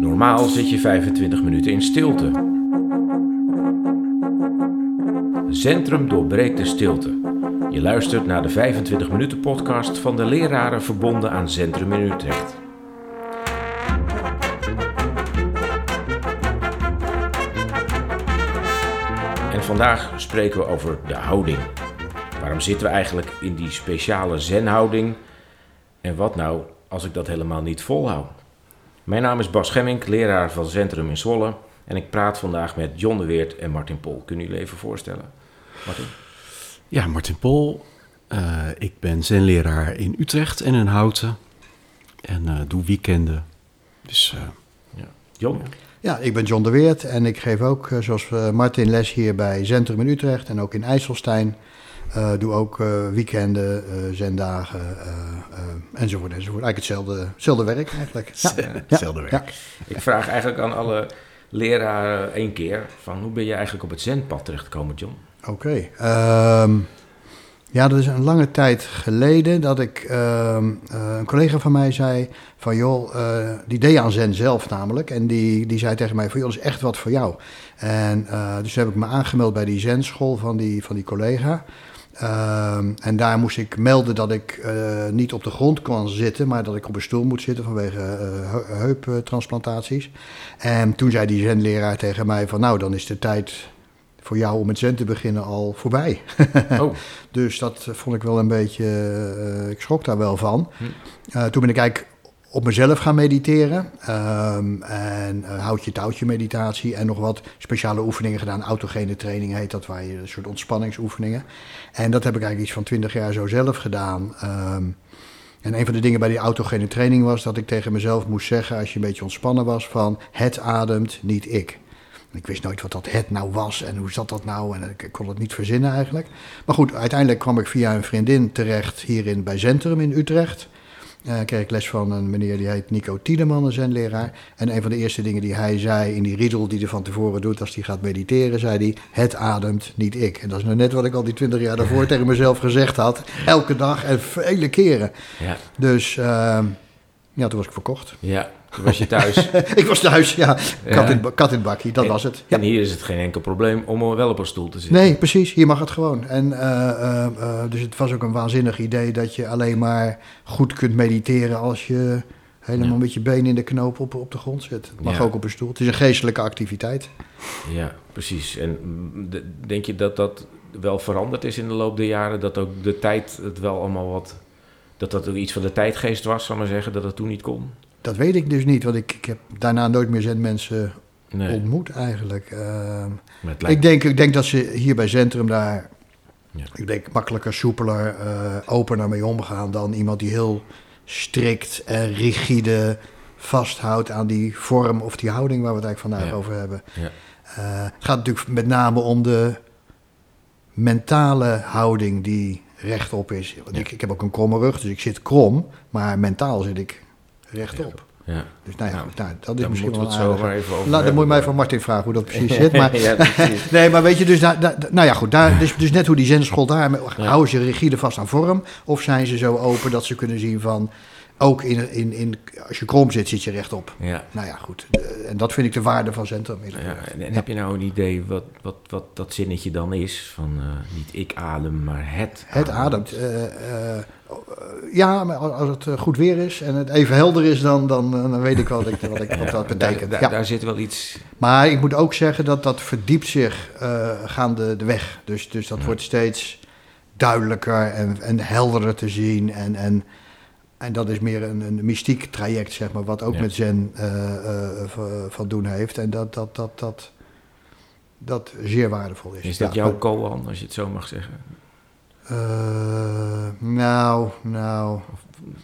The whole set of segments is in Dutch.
Normaal zit je 25 minuten in stilte. Centrum doorbreekt de stilte. Je luistert naar de 25 minuten podcast van de leraren verbonden aan Centrum in Utrecht. En vandaag spreken we over de houding. Waarom zitten we eigenlijk in die speciale zenhouding? En wat nou als ik dat helemaal niet volhoud? Mijn naam is Bas Schemmink, leraar van Centrum in Zwolle. En ik praat vandaag met John de Weert en Martin Pol. Kunnen jullie even voorstellen? Martin? Ja, Martin Pol. Uh, ik ben zenleraar in Utrecht en in Houten. En uh, doe weekenden. Dus, uh, ja. John? Ja, ik ben John de Weert en ik geef ook, zoals Martin, les hier bij Centrum in Utrecht en ook in IJsselstein. Uh, doe ook uh, weekenden, uh, zendagen enzovoort, enzovoort. Eigenlijk hetzelfde, hetzelfde werk eigenlijk. Ja. hetzelfde werk. Ja. Ik vraag eigenlijk aan alle leraren één keer van hoe ben je eigenlijk op het zendpad terechtgekomen, John? Oké. Okay. Um, ja, dat is een lange tijd geleden dat ik um, een collega van mij zei van joh, die deed aan zen zelf namelijk. En die, die zei tegen mij van joh, dat is echt wat voor jou. En dus heb ik me aangemeld bij die zenschool van die, van die collega. Uh, en daar moest ik melden dat ik uh, niet op de grond kan zitten, maar dat ik op een stoel moet zitten vanwege uh, heuptransplantaties. En toen zei die zenleraar tegen mij van nou, dan is de tijd voor jou om met zen te beginnen al voorbij. oh. dus dat vond ik wel een beetje, uh, ik schrok daar wel van. Hm. toen ben ik eigenlijk op mezelf gaan mediteren. Um, en uh, houtje touwtje meditatie en nog wat speciale oefeningen gedaan. Autogene training heet dat, waar je een soort ontspanningsoefeningen. En dat heb ik eigenlijk iets van twintig jaar zo zelf gedaan. Um, en een van de dingen bij die autogene training was dat ik tegen mezelf moest zeggen, als je een beetje ontspannen was, van het ademt, niet ik. Ik wist nooit wat dat het nou was en hoe zat dat nou en ik kon het niet verzinnen eigenlijk. Maar goed, uiteindelijk kwam ik via een vriendin terecht hierin bij Centrum in Utrecht. Uh, kreeg ik les van een meneer die heet Nico Tiedeman, een zenleraar. En een van de eerste dingen die hij zei in die riedel die hij van tevoren doet als hij gaat mediteren, zei hij: Het ademt, niet ik. En dat is nou net wat ik al die twintig jaar daarvoor tegen mezelf gezegd had. Elke dag en vele keren. Ja. Dus uh, ja, toen was ik verkocht. Ja, toen was je thuis. ik was thuis, ja. Kat, ja. In, kat in bakkie, dat en, was het. Ja. En hier is het geen enkel probleem om wel op een stoel te zitten. Nee, precies. Hier mag het gewoon. En, uh, uh, uh, dus het was ook een waanzinnig idee dat je alleen maar goed kunt mediteren als je helemaal ja. met je benen in de knoop op, op de grond zit. Mag ook op een stoel. Het is een geestelijke activiteit. Ja, precies. En denk je dat dat wel veranderd is in de loop der jaren? Dat ook de tijd het wel allemaal wat... Dat dat ook iets van de tijdgeest was, zal maar zeggen, dat het toen niet kon? Dat weet ik dus niet, want ik, ik heb daarna nooit meer zenmensen nee. ontmoet eigenlijk. Uh, lijkt... ik, denk, ik denk dat ze hier bij Centrum daar, ja. ik denk makkelijker, soepeler, uh, opener mee omgaan dan iemand die heel strikt en rigide vasthoudt aan die vorm of die houding waar we het eigenlijk vandaag ja. over hebben. Ja. Uh, het gaat natuurlijk met name om de mentale houding die rechtop is. Want ik, ik heb ook een kromme rug, dus ik zit krom, maar mentaal zit ik rechtop. Ja. Dus nou ja, goed, nou, dat is misschien wel zo maar even over. Nou, dan moet je mij van Martin vragen hoe dat precies zit. Maar, ja, precies. nee, maar weet je, dus, nou ja, goed, daar, dus, dus net hoe die zenschool daar, ja. houden ze rigide vast aan vorm? Of zijn ze zo open dat ze kunnen zien van, ook in, in, in, als je krom zit, zit je rechtop. Ja. Nou ja, goed. En dat vind ik de waarde van Centrum. Ja, en, en heb je nou een idee wat, wat, wat dat zinnetje dan is? Van uh, niet ik adem, maar het Het ademt. Uh, uh, ja, maar als het goed weer is en het even helder is, dan, dan, dan weet ik wat, ik, wat, ik, wat dat betekent. Daar, ja. daar zit wel iets... Maar ik moet ook zeggen dat dat verdiept zich gaande de weg. Dus, dus dat wordt steeds duidelijker en, en helderder te zien en... en en dat is meer een, een mystiek traject, zeg maar, wat ook ja. met Zen uh, uh, van doen heeft. En dat dat, dat, dat, dat zeer waardevol is. Is dat jouw koan, als je het zo mag zeggen? Uh, nou, nou.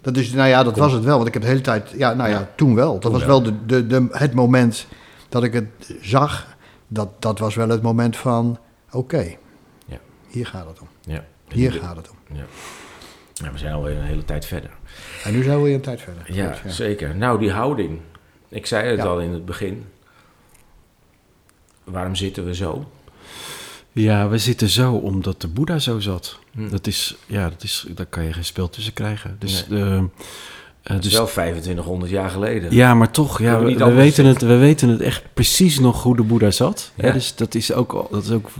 Dat is, nou ja, dat was het wel. Want ik heb de hele tijd. Ja, nou ja, toen wel. Dat toen was wel, de, de, de, het moment dat ik het zag. Dat, dat was wel het moment van: oké, okay, ja. hier gaat het om. Ja. Hier gaat het om. Ja. Ja, we zijn alweer een hele tijd verder. En nu zijn we weer een tijd verder. Ja, Goed, ja. zeker. Nou, die houding. Ik zei het al in het begin. Waarom zitten we zo? Ja, we zitten zo omdat de Boeddha zo zat. Hm. Dat is, ja, dat is, daar kan je geen spel tussen krijgen. Dus nee. de, Eh, Dat is wel 2500 jaar geleden. Ja, maar toch, ja, we, weten het, we weten het echt precies nog hoe de Boeddha zat. Ja. Hè, dus dat is, ook, dat is ook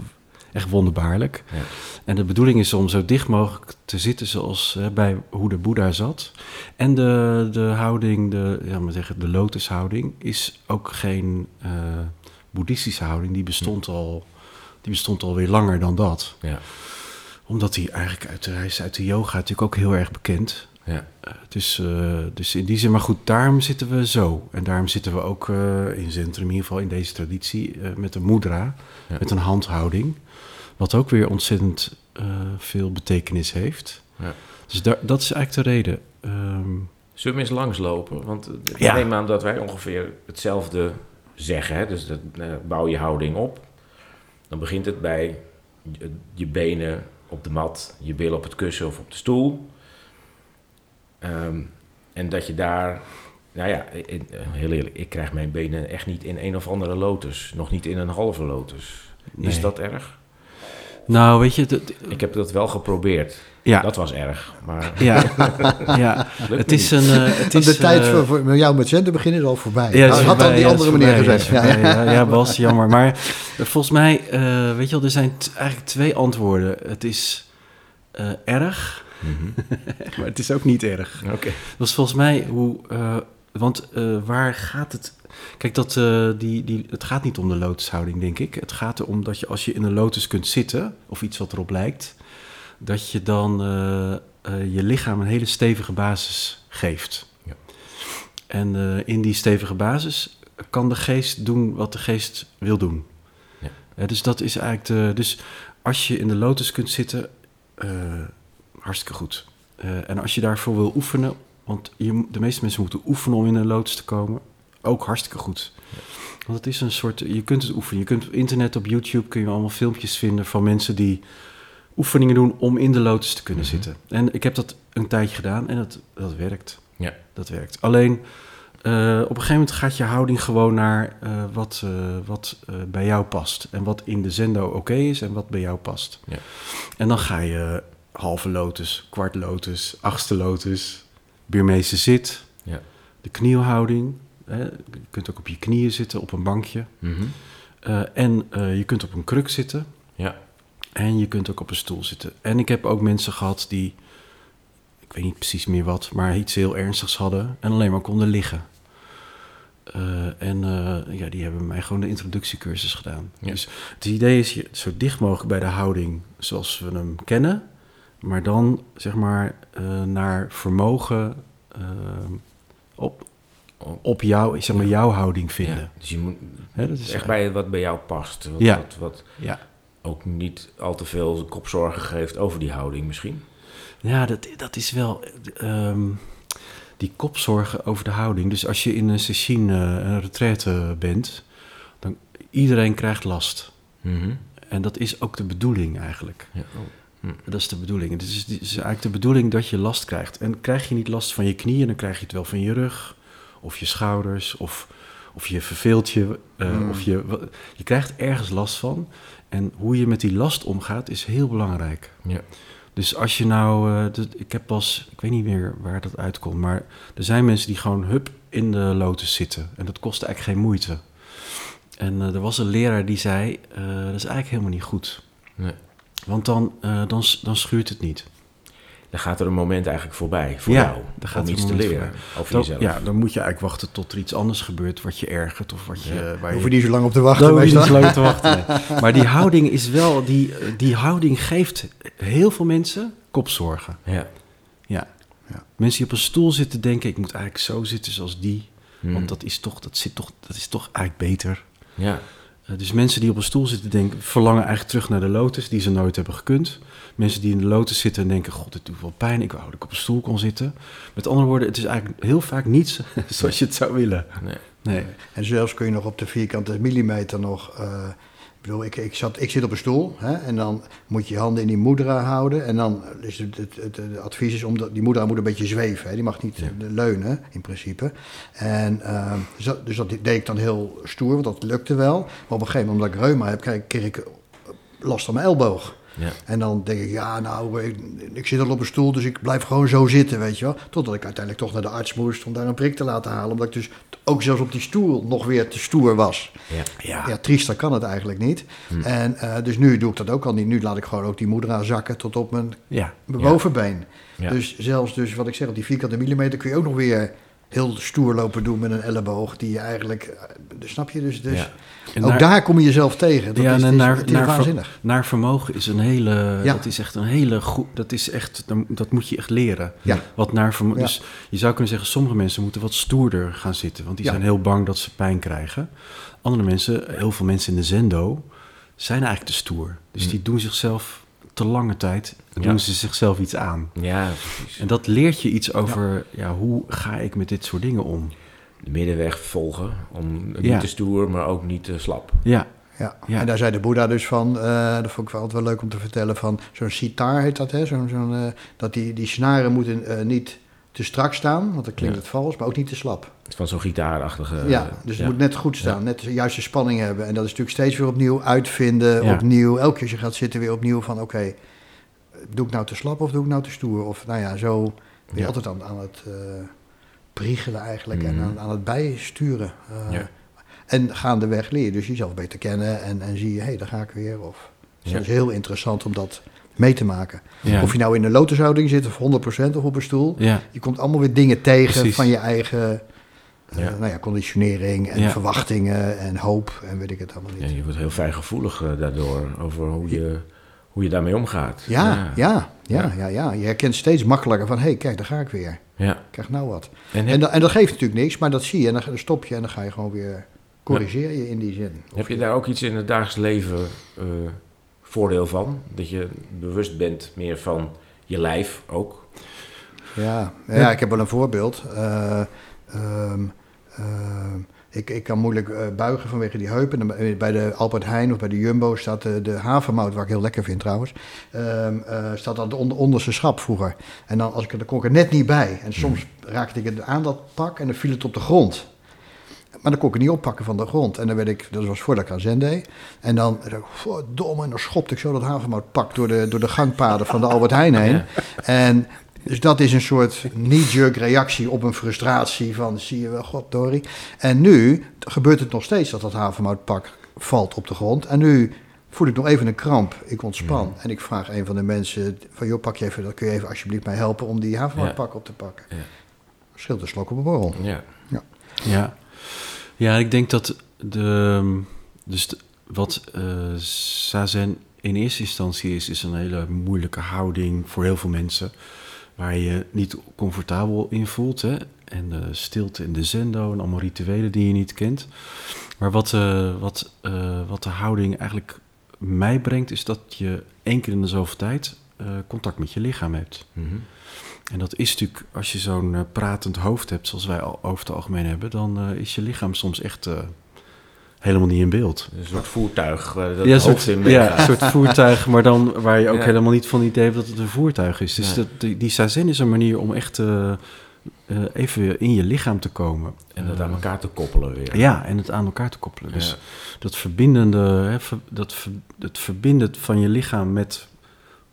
echt wonderbaarlijk. Ja. En de bedoeling is om zo dicht mogelijk te zitten zoals hè, bij hoe de Boeddha zat. En de, de houding, de, ja, maar zeggen, de lotushouding, is ook geen eh, boeddhistische houding. Die bestond, al, die bestond alweer langer dan dat. Ja. Omdat die eigenlijk uit de reis uit de yoga natuurlijk ook heel erg bekend. Ja. Eh, dus, eh, dus in die zin, maar goed, daarom zitten we zo. En daarom zitten we ook eh, in centrum, in ieder geval in deze traditie, met een mudra, Ja. met een handhouding. Wat ook weer ontzettend veel betekenis heeft. Ja. Dus daar, dat is eigenlijk de reden. Ehm, Zullen we eens langslopen? Want ik neem aan dat wij ongeveer hetzelfde zeggen. Hè? Dus dat, bouw je houding op. Dan begint het bij je, je benen op de mat, je billen op het kussen of op de stoel. Ehm, en dat je daar, nou ja, heel eerlijk, ik krijg mijn benen echt niet in een of andere lotus. Nog niet in een halve lotus. Is dat erg? nou, weet je, dat- Ik heb dat wel geprobeerd. Ja, Dat was erg, maar ja, ja. het is een... eh, het is, de tijd eh, voor, voor met jou met te beginnen is al voorbij. Ja, Nou, had dan die ja, andere meneer voorbij, gezegd. ja, Ja, ja, ja, Bas, jammer. Maar eh, volgens mij, eh, weet je wel, er zijn eigenlijk twee antwoorden. Het is eh, erg, Mhm. maar het is ook niet erg. Oké. Dat is volgens mij hoe. eh, want eh, waar gaat het. Kijk, dat, eh, die, die, het gaat niet om de lotushouding, denk ik. Het gaat erom dat je als je in een lotus kunt zitten, of iets wat erop lijkt, dat je dan eh, eh, je lichaam een hele stevige basis geeft. Ja. En eh, in die stevige basis kan de geest doen wat de geest wil doen. Ja. Dus dat is eigenlijk de. Dus als je in de lotus kunt zitten, hartstikke goed. En als je daarvoor wil oefenen, want je, de meeste mensen moeten oefenen om in een lotus te komen, ook hartstikke goed. Want het is een soort, je kunt het oefenen. Je kunt op internet, op YouTube kun je allemaal filmpjes vinden van mensen die oefeningen doen om in de lotus te kunnen Mhm. zitten. En ik heb dat een tijdje gedaan en dat, dat werkt. Ja. Dat werkt. Alleen eh, op een gegeven moment gaat je houding gewoon naar eh, wat, eh, wat bij jou past. En wat in de zendo oké is en wat bij jou past. Ja. En dan ga je halve lotus, kwart lotus, achtste lotus, Burmeese zit, Ja. de knielhouding. Hè. Je kunt ook op je knieën zitten, op een bankje. Mhm. Eh, en je kunt op een kruk zitten. Ja. En je kunt ook op een stoel zitten. En ik heb ook mensen gehad die, ik weet niet precies meer wat, maar iets heel ernstigs hadden en alleen maar konden liggen. Eh, en eh, ja, die hebben mij gewoon de introductiecursus gedaan. Ja. Dus het idee is je zo dicht mogelijk bij de houding zoals we hem kennen, maar dan zeg maar eh, naar vermogen op, op jou, zeg maar, jouw houding vinden. Ja, dus je moet Hè, dat is echt bij wat bij jou past. Wat, Ja. wat, wat Ja. Ook niet al te veel kopzorgen geeft over die houding misschien. Ja, dat, dat is wel ehm, die kopzorgen over de houding. Dus als je in een sessie, eh, een retraite bent, dan iedereen krijgt last. Mhm. En dat is ook de bedoeling eigenlijk. Ja. Oh. Dat is de bedoeling. Het is, eigenlijk de bedoeling dat je last krijgt. En krijg je niet last van je knieën, dan krijg je het wel van je rug, of je schouders, of, of je verveelt je, eh, Mm. of je, je krijgt ergens last van. En hoe je met die last omgaat is heel belangrijk. Ja. Dus als je nou, eh, dat- ik heb pas, ik weet niet meer waar dat uitkomt, maar er zijn mensen die gewoon hup in de lotus zitten. En dat kost eigenlijk geen moeite. En eh, er was een leraar die zei, eh, dat is eigenlijk helemaal niet goed. Nee. Want dan, dan, dan schuurt het niet. Dan gaat er een moment eigenlijk voorbij voor Ja, jou dan gaat om iets te leren over Dan, jezelf. ja, dan moet je eigenlijk wachten tot er iets anders gebeurt wat je ergert of wat je... Ja. Waar Hoef je je niet zo lang op te wachten. Dan hoef je niet meestal. zo lang te wachten. nee. Maar die houding is wel, die, die houding geeft heel veel mensen kopzorgen. Ja. Ja. Ja. Mensen die op een stoel zitten denken, ik moet eigenlijk zo zitten zoals die. Hmm. Want dat is toch, dat zit toch, dat is toch eigenlijk beter. Ja. Eh, dus mensen die op een stoel zitten denken, verlangen eigenlijk terug naar de lotus die ze nooit hebben gekund. Mensen die in de lotus zitten en denken, god, dit doet wel pijn, ik wou dat ik op een stoel kon zitten. Met andere woorden, het is eigenlijk heel vaak niet zoals je het zou willen. Nee. Nee. En zelfs kun je nog op de vierkante millimeter nog... eh, bedoel, ik, ik, zat, ik zit op een stoel hè, en dan moet je je handen in die moedra houden. En dan is het, het, het, het advies is om dat, die moedra moet een beetje zweven. Hè, die mag niet Ja. leunen in principe. En, eh, dus, dat, dus dat deed ik dan heel stoer, want dat lukte wel. Maar op een gegeven moment, omdat ik reuma heb, kreeg, kreeg ik last van mijn elleboog. Ja. En dan denk ik, ja, nou, ik, ik zit al op een stoel, dus ik blijf gewoon zo zitten, weet je wel. Totdat ik uiteindelijk toch naar de arts moest om daar een prik te laten halen. Omdat ik dus ook zelfs op die stoel nog weer te stoer was. Ja. Ja. Ja, triester kan het eigenlijk niet. Hm. En eh, dus nu doe ik dat ook al niet. Nu laat ik gewoon ook die moedra zakken tot op mijn, Ja. mijn Ja. bovenbeen. Ja. Dus zelfs dus wat ik zeg, op die vierkante millimeter kun je ook nog weer heel stoer lopen doen met een elleboog. Die je eigenlijk, eh, snap je? Dus, dus Ja. Ook naar- daar kom je jezelf tegen. Dat ja, is, en is, naar, naar, waanzinnig. naar vermogen is een hele. Ja. Dat is echt een hele goed. Dat is echt. Dat moet je echt leren. Ja. Wat naar vermo- Ja. Dus je zou kunnen zeggen, sommige mensen moeten wat stoerder gaan zitten, want die zijn heel bang dat ze pijn krijgen. Andere mensen, heel veel mensen in de zendo, zijn eigenlijk te stoer. Dus Hm. die doen zichzelf te lange tijd, Ja. doen ze zichzelf iets aan. ja, precies. En dat leert je iets over, ja. hoe ga ik met dit soort dingen om? De middenweg volgen. Om niet Ja. te stoer, maar ook niet te slap. Ja, Ja. Ja. en daar zei de Boeddha dus van, eh, dat vond ik wel altijd wel leuk om te vertellen, van zo'n sitar heet dat, hè? Zo'n, zo'n, eh, dat die, die snaren moeten eh, niet te strak staan, want dan klinkt Ja. het vals, maar ook niet te slap. Van zo'n gitaarachtige... ja, dus het moet net goed staan, net de juiste spanning hebben. En dat is natuurlijk steeds weer opnieuw uitvinden, opnieuw. Elke keer als je gaat zitten weer opnieuw van, oké, doe ik nou te slap of doe ik nou te stoer? Of nou ja, zo ben je altijd aan, aan het eh priegelen eigenlijk en Mhm. aan, aan het bijsturen. Eh. En gaandeweg leer je dus jezelf beter kennen en, en zie je, hé, hey, daar ga ik weer. Of, dus Ja. dat is heel interessant om dat mee te maken. ja. Of je nou in een lotushouding zit of 100% of op een stoel. ja. Je komt allemaal weer dingen tegen Precies. van je eigen eh, Ja. nou ja, conditionering en verwachtingen en hoop en weet ik het allemaal Ja, niet. je wordt heel fijngevoelig eh, daardoor over hoe je, hoe je daarmee omgaat. Ja, ja, ja, Ja. ja, Je herkent steeds makkelijker van, hé, hey, kijk, daar ga ik weer. ja. Ik krijg nou wat. En En, dat- en dat geeft natuurlijk niks, maar dat zie je en dan, dan stop je en dan ga je gewoon weer corrigeer je in die zin. heb je daar ook iets in het dagelijks leven eh, voordeel van? Dat je bewust bent meer van je lijf ook? Ja, ja, ik heb wel een voorbeeld. Eh, ehm, ehm, ik, ik kan moeilijk eh, buigen vanwege die heupen. Bij de Albert Heijn of bij de Jumbo staat de, de havermout, waar ik heel lekker vind trouwens, ehm, eh, staat dat onder, onderste schap vroeger. En dan, als ik, dan kon ik er net niet bij. En soms raakte ik het aan dat pak en dan viel het op de grond. Maar dan kon ik het niet oppakken van de grond. En dan werd ik, dat was voordat ik aan Zen deed. En dan, verdomme, en dan schopte ik zo dat havermoutpak door de, door de gangpaden van de Albert Heijn heen. En dus dat is een soort knee-jerk reactie op een frustratie van, zie je wel, goddorie. En nu gebeurt het nog steeds dat dat havermoutpak valt op de grond. En nu voel ik nog even een kramp, ik ontspan. En ik vraag een van de mensen van, joh, pak je even, dat kun je even alsjeblieft mij helpen om die havermoutpak op te pakken. Ja. Scheelt een slok op een borrel. Ja. Ja. ja, ik denk dat de, dus de- wat eh Sazen in eerste instantie is, is een hele moeilijke houding voor heel veel mensen. Waar je niet comfortabel in voelt. Hè? En de stilte in de zendo en allemaal rituelen die je niet kent. Maar wat, eh, wat, eh, wat de houding eigenlijk mij brengt, is dat je één keer in de zoveel tijd contact met je lichaam hebt. Mhm. En dat is natuurlijk, als je zo'n eh, pratend hoofd hebt, zoals wij al over het algemeen hebben, dan eh, is je lichaam soms echt eh, helemaal niet in beeld. Een soort voertuig dat ja, het soort, in ja, een soort voertuig, maar dan waar je ook Ja. helemaal niet van het idee hebt dat het een voertuig is. Dus dat, die, die sazen is een manier om echt even in je lichaam te komen. En dat Eh, aan elkaar te koppelen weer. Ja, en het aan elkaar te koppelen. Dus dat verbindende, hè, ver- dat, ver- het verbinden van je lichaam met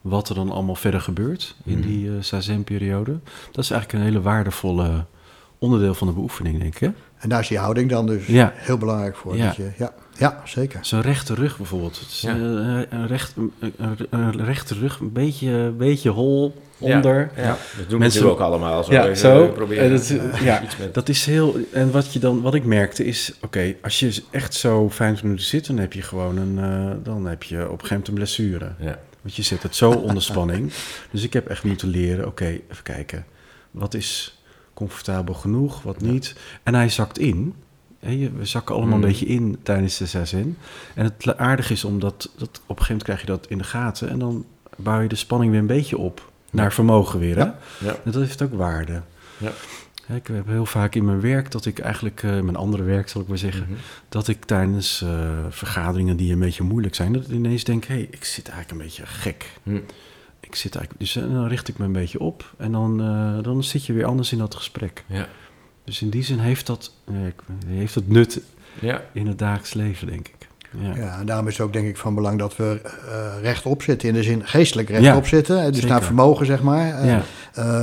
wat er dan allemaal verder gebeurt in Mhm. die eh Sazen-periode. Dat is eigenlijk een hele waardevolle onderdeel van de beoefening, denk ik. Hè? En daar is die houding dan dus Ja. heel belangrijk voor. Ja. Dat je, ja, ja, zeker. Zo'n rechte rug bijvoorbeeld. Het is, Ja. eh, een, recht, een, rechte rug, een beetje, een beetje hol onder. Ja, dat doen Mensen- ook allemaal. Zo Ja, even zo. Proberen. Eh, dat, eh, ja, met- dat is heel. En wat, je dan, wat ik merkte is: oké, als je echt zo 50 minuten zit, dan heb je gewoon een. eh, dan heb je op een gegeven moment een blessure. ja. Want je zet het zo onder spanning. Dus ik heb echt moeten leren: oké, even kijken. Wat is comfortabel genoeg, wat niet? En hij zakt in. We zakken allemaal Mm. een beetje in tijdens de zazen. En het aardige is omdat dat, op een gegeven moment krijg je dat in de gaten. En dan bouw je de spanning weer een beetje op. Naar vermogen weer. Hè? Ja. Ja. En dat heeft ook waarde. Ja. Ik heb heel vaak in mijn werk dat ik eigenlijk, eh, mijn andere werk zal ik maar zeggen, Mhm. dat ik tijdens eh, vergaderingen die een beetje moeilijk zijn, dat ik ineens denk, hé, hey, ik zit eigenlijk een beetje gek. Hm. Ik zit eigenlijk, dus eh, dan richt ik me een beetje op en dan, eh, dan zit je weer anders in dat gesprek. Ja. Dus in die zin heeft dat, eh, heeft dat nut Ja. in het dagelijks leven, denk ik. Ja. Ja, en daarom is het ook denk ik van belang dat we eh, rechtop zitten. In de zin geestelijk rechtop Ja, zitten. hè, Dus zeker. naar vermogen, zeg maar. Ja.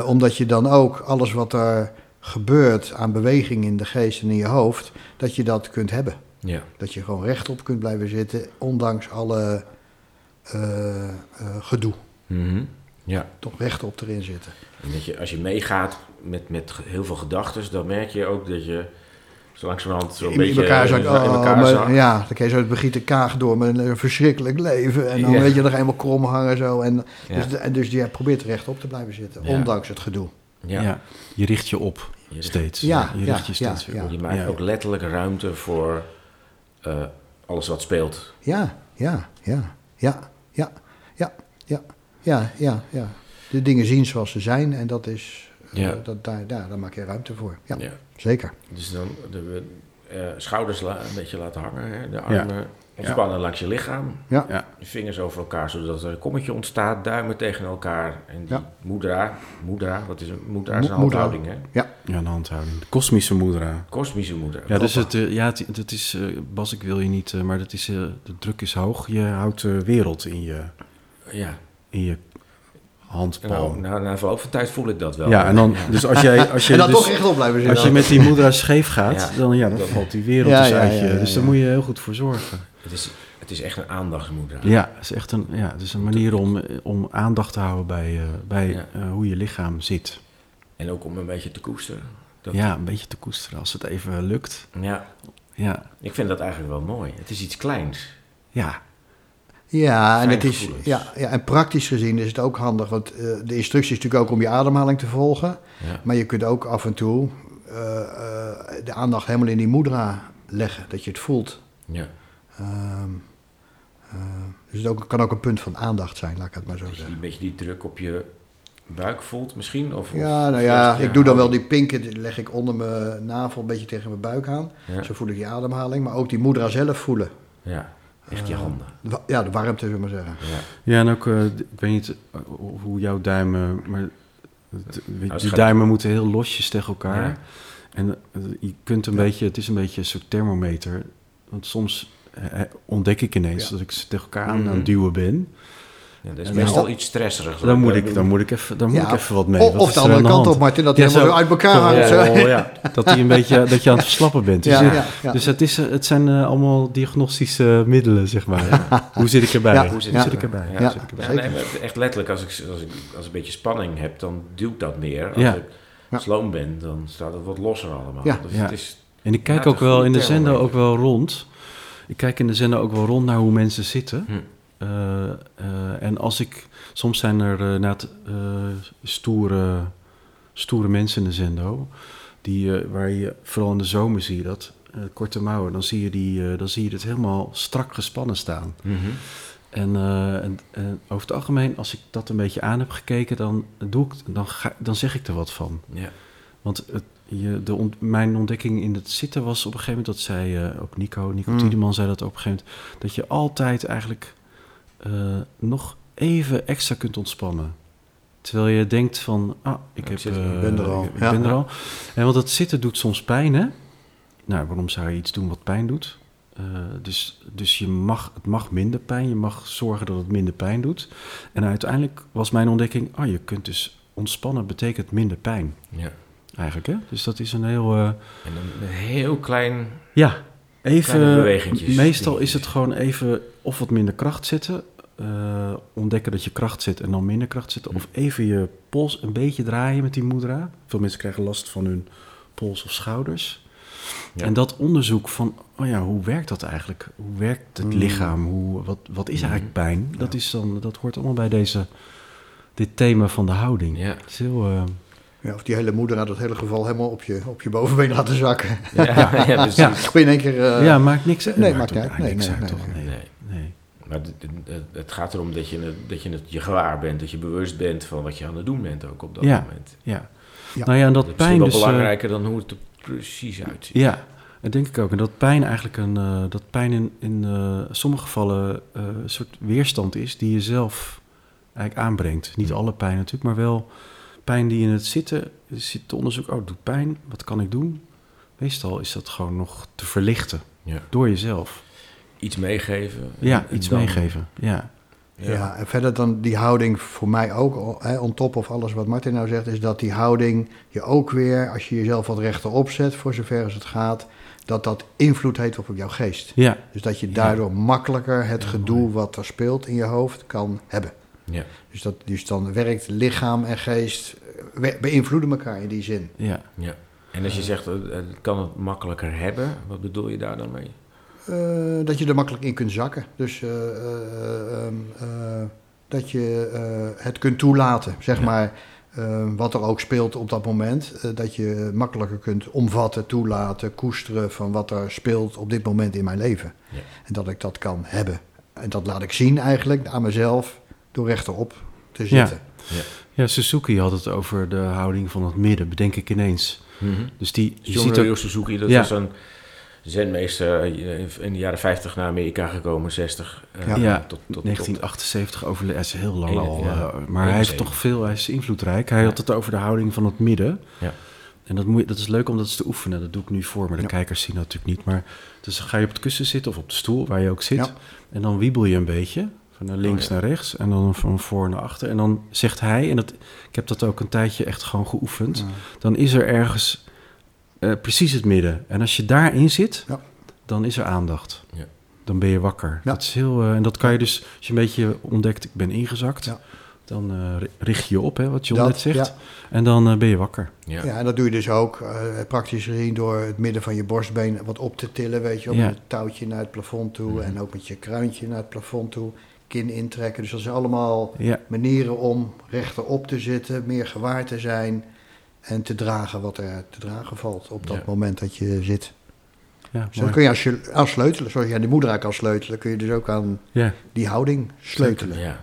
omdat je dan ook alles wat er gebeurt aan beweging in de geest en in je hoofd... dat je dat kunt hebben. Ja. Dat je gewoon rechtop kunt blijven zitten, ondanks alle eh, eh, gedoe. Mhm. Ja. Toch rechtop erin zitten. En dat je, als je meegaat met, met heel veel gedachten, dan merk je ook dat je zo langzamerhand zo'n beetje in elkaar in Oh, elkaar ja, dan kun je zo het begint te kaag door met een verschrikkelijk leven. En dan Ja. weet je nog helemaal krom hangen zo. En, Ja. dus, en dus je probeert rechtop te blijven zitten, Ja. ondanks het gedoe. Ja. Ja. Je richt je op Je- steeds. Ja, je ja, richt je ja, steeds weer ja. op. Je maakt Ja. ook letterlijk ruimte voor eh, alles wat speelt. Ja, ja, ja, ja, ja, ja, ja, ja, ja, ja. De dingen zien zoals ze zijn en dat is, eh, Ja. dat, daar, daar, daar maak je ruimte voor. Ja, Ja. zeker. Dus dan de eh, schouders la- een beetje laten hangen, hè? de armen ontspannen langs je lichaam. Ja, Ja. Je vingers over elkaar, zodat er een kommetje ontstaat, duimen tegen elkaar. En die Ja. mudra, mudra, wat is een mudra? is een Mo- handhouding, hè? ja, Ja, een handhouding. De kosmische mudra. Kosmische mudra. Ja, dus het, eh, ja, het, dat is, eh, Bas, ik wil je niet, eh, maar dat is, eh, de druk is hoog. Je houdt de wereld in je, Ja, in je nou, handpalm. nou, na verloop van tijd voel ik dat wel. ja, en dan, dus als jij, als je, en dan dus, toch rechtop blijven zitten. als je met die mudra scheef gaat, Ja. dan, ja, dan valt die wereld Ja, dus ja, uit ja, je. ja, dus daar moet je heel goed voor zorgen. Het, is, het is echt een aandachtsmudra. Ja, het is echt een, ja, het is een manier om, om aandacht te houden bij, eh, bij Ja. eh, hoe je lichaam zit. En ook om een beetje te koesteren. Dat, Ja, een beetje te koesteren als het even lukt. ja, Ja, ik vind dat eigenlijk wel mooi. Het is iets kleins. ja, Ja, en, het is, ja, ja, en praktisch gezien is het ook handig, want eh, de instructie is natuurlijk ook om je ademhaling te volgen. Ja. Maar je kunt ook af en toe eh, eh, de aandacht helemaal in die mudra leggen, dat je het voelt. Ja. Ehm, eh, dus het ook, kan ook een punt van aandacht zijn, laat ik het maar zo zeggen. een beetje die druk op je buik voelt misschien? Of, Ja, nou ja, ik doe dan wel die pinken, die leg ik onder mijn navel een beetje tegen mijn buik aan. Ja, Zo voel ik die ademhaling, maar ook die mudra zelf voelen. ja. Echt je Eh, handen. Ja, de warmte, zullen we maar zeggen. Ja. Ja, en ook, eh, ik weet niet eh, hoe jouw duimen, maar die duimen moeten heel losjes tegen elkaar. Ja. En je kunt een Ja. beetje, het is een beetje een soort thermometer. Want soms ontdek ik ineens Ja. dat ik ze tegen elkaar aan, Mhm. aan het duwen ben. Ja, dat is En meestal dan- iets stresserigs. Dan moet ik, dan moet ik even, dan moet Ja, ik even wat mee. Of, Wat of is de er andere kant op, Martin, dat helemaal zo. uit elkaar hangt. Oh, ja. Dat, die een beetje, dat je aan het verslappen bent. Dus, Ja, ja, ja, ja. dus het, is, het zijn eh, allemaal diagnostische middelen, zeg maar. Hoe zit ik erbij? Ja, Hoe ja. zit ik erbij? Ja, Hoe zit ik erbij? Ja, nee, maar echt letterlijk, als ik, als, ik, als ik een beetje spanning heb, dan duwt dat meer. Als Ja. ik Ja. sloom ben, dan staat het wat losser allemaal. Ja. Dus Ja. het is, En ik kijk Ja, ook wel in de zender ook wel rond. Ik kijk in de zender ook wel rond naar hoe mensen zitten. Eh, eh, en als ik... Soms zijn er uh, net, uh, stoere, stoere mensen in de zendo... Die, uh, waar je, vooral in de zomer zie je dat, uh, korte mouwen... dan zie je, die, uh, dan zie je het helemaal strak gespannen staan. mm -hmm. En, uh, en, en, over het algemeen, als ik dat een beetje aan heb gekeken... dan, doe ik, dan, ga, dan zeg ik er wat van. Ja. Want het, je, de ont, mijn ontdekking in het zitten was op een gegeven moment... dat zei uh, ook Nico, Nico mm. Tiedeman zei dat op een gegeven moment... dat je altijd eigenlijk uh, nog even extra kunt ontspannen. Terwijl je denkt van, ah, ik, heb, zit, uh, ben er al. Ik, ik ja. ben er al. En want dat zitten doet soms pijn, hè? Nou, waarom zou je iets doen wat pijn doet? Uh, dus dus je mag, het mag minder pijn. Je mag zorgen dat het minder pijn doet. En uiteindelijk was mijn ontdekking... oh, je kunt dus ontspannen betekent minder pijn. Ja. Eigenlijk, hè? Dus dat is een heel... Uh, en een heel klein... Ja, even... Meestal is het gewoon even of wat minder kracht zetten... Uh, ontdekken dat je kracht zit en dan minder kracht zit. Of even je pols een beetje draaien met die mudra. Veel mensen krijgen last van hun pols of schouders. Ja. En dat onderzoek van, oh ja, hoe werkt dat eigenlijk? Hoe werkt het lichaam? Hoe, wat, wat is eigenlijk pijn? Ja. Dat, is dan, dat hoort allemaal bij deze, dit thema van de houding. Ja. Het is heel... Uh, ja, of die hele moeder het hele geval helemaal op je, op je bovenbeen laten zakken. Ja, ja, ja precies. Ja. in één keer... Uh, ja, maakt niks uit. Nee, maakt, maakt uit. Nee, niks nee, uit, toch? Nee, nee. Maar het gaat erom dat je, dat je het je gewaar bent, dat je bewust bent van wat je aan het doen bent ook op dat ja, moment. Ja. ja. Nou ja, en dat, dat pijn is wel dus, belangrijker dan hoe het er precies uitziet. Ja, dat denk ik ook. En dat pijn eigenlijk een, uh, dat pijn in, in uh, sommige gevallen uh, een soort weerstand is die je zelf eigenlijk aanbrengt. Niet alle pijn natuurlijk, maar wel pijn die in het zitten, zit te onderzoeken, oh, het doet pijn, wat kan ik doen? Meestal is dat gewoon nog te verlichten ja. door jezelf. Iets meegeven. Ja, En iets dan- meegeven. Ja. Ja. en verder dan die houding voor mij ook, hè, on top of alles wat Martin nou zegt, is dat die houding je ook weer, als je jezelf wat rechterop zet, voor zover als het gaat, dat dat invloed heeft op jouw geest. Ja. Dus dat je daardoor makkelijker het gedoe wat er speelt in je hoofd kan hebben. Ja. Dus, dat, dus dan werkt lichaam en geest, eh, beïnvloeden elkaar in die zin. Ja. ja. En als je zegt, eh, eh, kan het makkelijker hebben, wat bedoel je daar dan mee? Eh, dat je er makkelijk in kunt zakken. Dus eh, eh, ehm, eh, dat je eh, het kunt toelaten, zeg Ja. maar. eh, wat er ook speelt op dat moment. eh, dat je makkelijker kunt omvatten, toelaten, koesteren van wat er speelt op dit moment in mijn leven. Ja. En dat ik dat kan hebben. En dat laat ik zien eigenlijk aan mezelf door rechterop te zitten. Ja, Suzuki had het over de houding van het midden, bedenk ik ineens. Dus die, je ziet ook, Suzuki, dat Ja. was een zenmeester eh, in de jaren 50 naar Amerika gekomen, 60. eh. Ja, tot, tot, tot, 1978 overleden, hij is heel lang Ene- al, ja, eh, maar hij heeft 71. toch veel, hij is invloedrijk. Hij had het over de houding van het midden. Ja. En dat, moet, je- dat is leuk om dat eens te oefenen. Dat doe ik nu voor, maar de Ja. kijkers zien dat natuurlijk niet. Maar dus ga je op het kussen zitten of op de stoel, waar je ook zit. Ja. En dan wiebel je een beetje, van naar links Oh, ja. naar rechts en dan van voor naar achter. En dan zegt hij, en dat, ik heb dat ook een tijdje echt gewoon geoefend, Ja. dan is er ergens eh, precies het midden. En als je daarin zit, Ja. dan is er aandacht. Ja. Dan ben je wakker. Ja. Dat is heel, eh, en dat kan je dus, als je een beetje ontdekt, ik ben ingezakt, Ja. dan eh, ri- richt je je op, hè, wat John Dat, net zegt. ja. En dan eh, ben je wakker. Ja. Ja, en dat doe je dus ook eh, praktisch gezien door het midden van je borstbeen wat op te tillen, weet je wel. Ja. Met het touwtje naar het plafond toe en ook met je kruintje naar het plafond toe. Kin intrekken. Dus dat zijn allemaal Ja, manieren om rechterop te zitten, meer gewaar te zijn en te dragen wat er te dragen valt op dat Ja. moment dat je zit. ja, Dus dan kun je als je aan sleutelen, zoals je aan die moeder kan sleutelen, kun je dus ook aan ja. die houding sleutelen. Ja.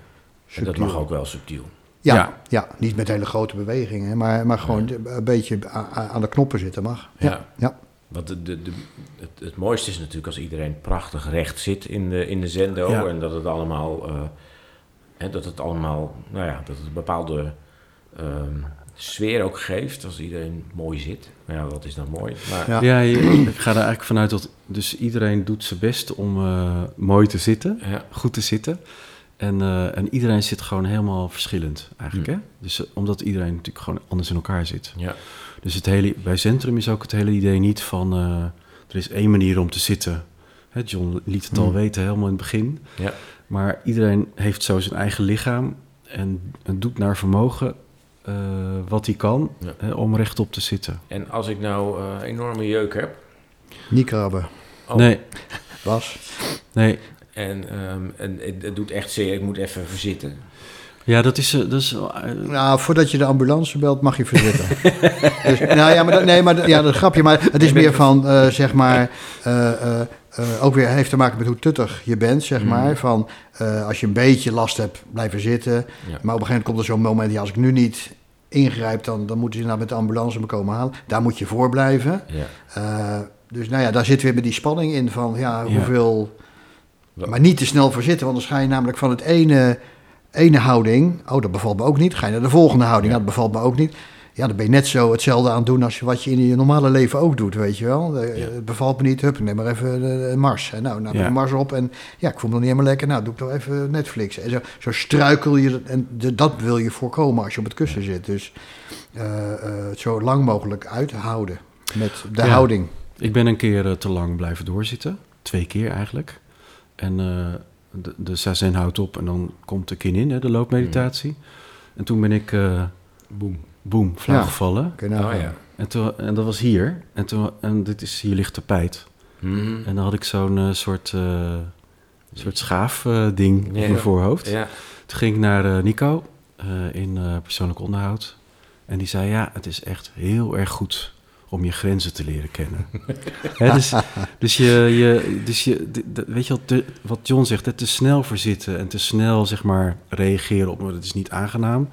En dat mag ook wel subtiel. Ja, Ja. ja. niet met hele grote bewegingen, maar, maar gewoon een beetje aan de knoppen zitten mag. Ja, Ja. ja. Want de, de, de, het, het mooiste is natuurlijk als iedereen prachtig recht zit in de, in de zendo. Ja. En dat het allemaal, eh, hè, dat het allemaal, nou ja, dat het een bepaalde ehm, sfeer ook geeft. Als iedereen mooi zit. Nou ja, wat is dan mooi? Maar Ja. Ja, je- ik ga er eigenlijk vanuit dat dus iedereen doet zijn best om eh, mooi te zitten, ja, goed te zitten. En, eh, en iedereen zit gewoon helemaal verschillend eigenlijk. Hm. Hè? Dus, eh, omdat iedereen natuurlijk gewoon anders in elkaar zit. ja, Dus het hele, bij Centrum is ook het hele idee niet van... eh, er is één manier om te zitten. Hè, John liet het al Hmm. weten helemaal in het begin. ja, Maar iedereen heeft zo zijn eigen lichaam... en, en doet naar vermogen eh, wat hij kan Ja. hè, om rechtop te zitten. En als ik nou eh, enorme jeuk heb. Niet krabben. oh, Nee, Was. nee. En, ehm, en het, het doet echt zeer. Ik moet even verzitten. Ja, dat is... eh, dat is Nou, voordat je de ambulance belt, mag je verzitten. dus, nou ja, maar dat, nee, maar dat- ja, dat is een grapje. Maar het is meer van, eh, zeg maar, eh, ook weer heeft te maken met hoe tuttig je bent, zeg Mhm. maar. Van, eh, als je een beetje last hebt, blijven zitten. Ja. Maar op een gegeven moment komt er zo'n moment, ja, als ik nu niet ingrijp, dan, dan moeten ze nou met de ambulance me komen halen. Daar moet je voor blijven. Ja. Eh, dus nou ja, daar zit weer met die spanning in van, ja, hoeveel... Maar niet te snel verzitten, want dan ga je namelijk van het ene, ene houding... Oh, dat bevalt me ook niet. Ga je naar de volgende houding. Ja, dat bevalt me ook niet. Ja, dan ben je net zo hetzelfde aan het doen als je, wat je in je normale leven ook doet, weet je wel. Eh, Ja. Het bevalt me niet, hup, neem maar even eh, een Mars. En nou, nou Ja. Mars op en ja, ik voel me nog niet helemaal lekker. Nou, doe ik toch even Netflix. En zo, zo struikel je, en de, dat wil je voorkomen als je op het kussen zit. Dus eh, eh, het zo lang mogelijk uithouden met de Ja. houding. Ik ben een keer eh, te lang blijven doorzitten. Twee keer eigenlijk. En eh, de, de zazen houdt op en dan komt de kin in, hè, de loopmeditatie. En toen ben ik, eh boem, flauw Ja. gevallen. Nou Oh ja. En, toen, en dat was hier. En, toen, en dit is, hier ligt tapijt. Mhm. En dan had ik zo'n eh, soort, eh soort schaaf eh, ding Ja. op mijn voorhoofd. Ja. Toen ging ik naar eh, Nico eh, in eh, persoonlijk onderhoud. En die zei, ja, het is echt heel erg goed om je grenzen te leren kennen. Hè, dus, dus, je, je, dus je, weet je wat, wat John zegt, hè, te snel verzitten en te snel zeg maar reageren op, dat is niet aangenaam.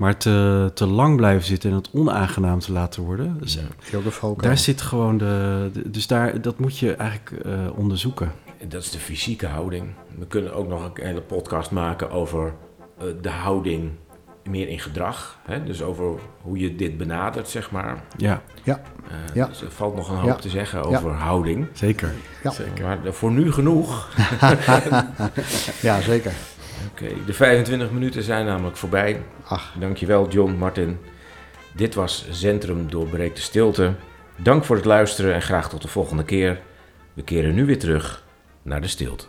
Maar te, te lang blijven zitten en het onaangenaam te laten worden. Dus Ja. Daar zit gewoon de, de- dus daar, dat moet je eigenlijk eh, onderzoeken. En Dat is de fysieke houding. We kunnen ook nog een hele podcast maken over eh, de houding meer in gedrag. Hè? Dus over hoe je dit benadert, zeg maar. Ja, Ja, Eh, Ja. Dus er valt nog een hoop Ja. te zeggen over houding. zeker. Ja. zeker. Maar voor nu genoeg. ja zeker. Oké, de 25 minuten zijn namelijk voorbij. Ach, Dankjewel John, Martin. Dit was Centrum Doorbreekt de Stilte. Dank voor het luisteren en graag tot de volgende keer. We keren nu weer terug naar de stilte.